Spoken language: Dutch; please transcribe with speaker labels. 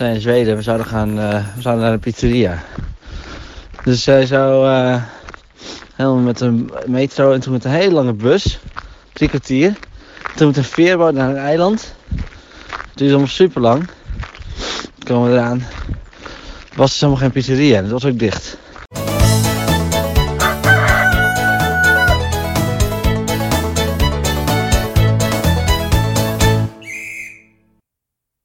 Speaker 1: zijn in Zweden. We zouden gaan eh, we zouden naar de pizzeria. Dus zij zou eh, helemaal met een metro en toen met een hele lange bus. Drie kwartier. Toen met een veerboot naar een eiland. Het duurde allemaal super lang. Toen komen we eraan. Was dus helemaal geen pizzeria. Dat was ook dicht.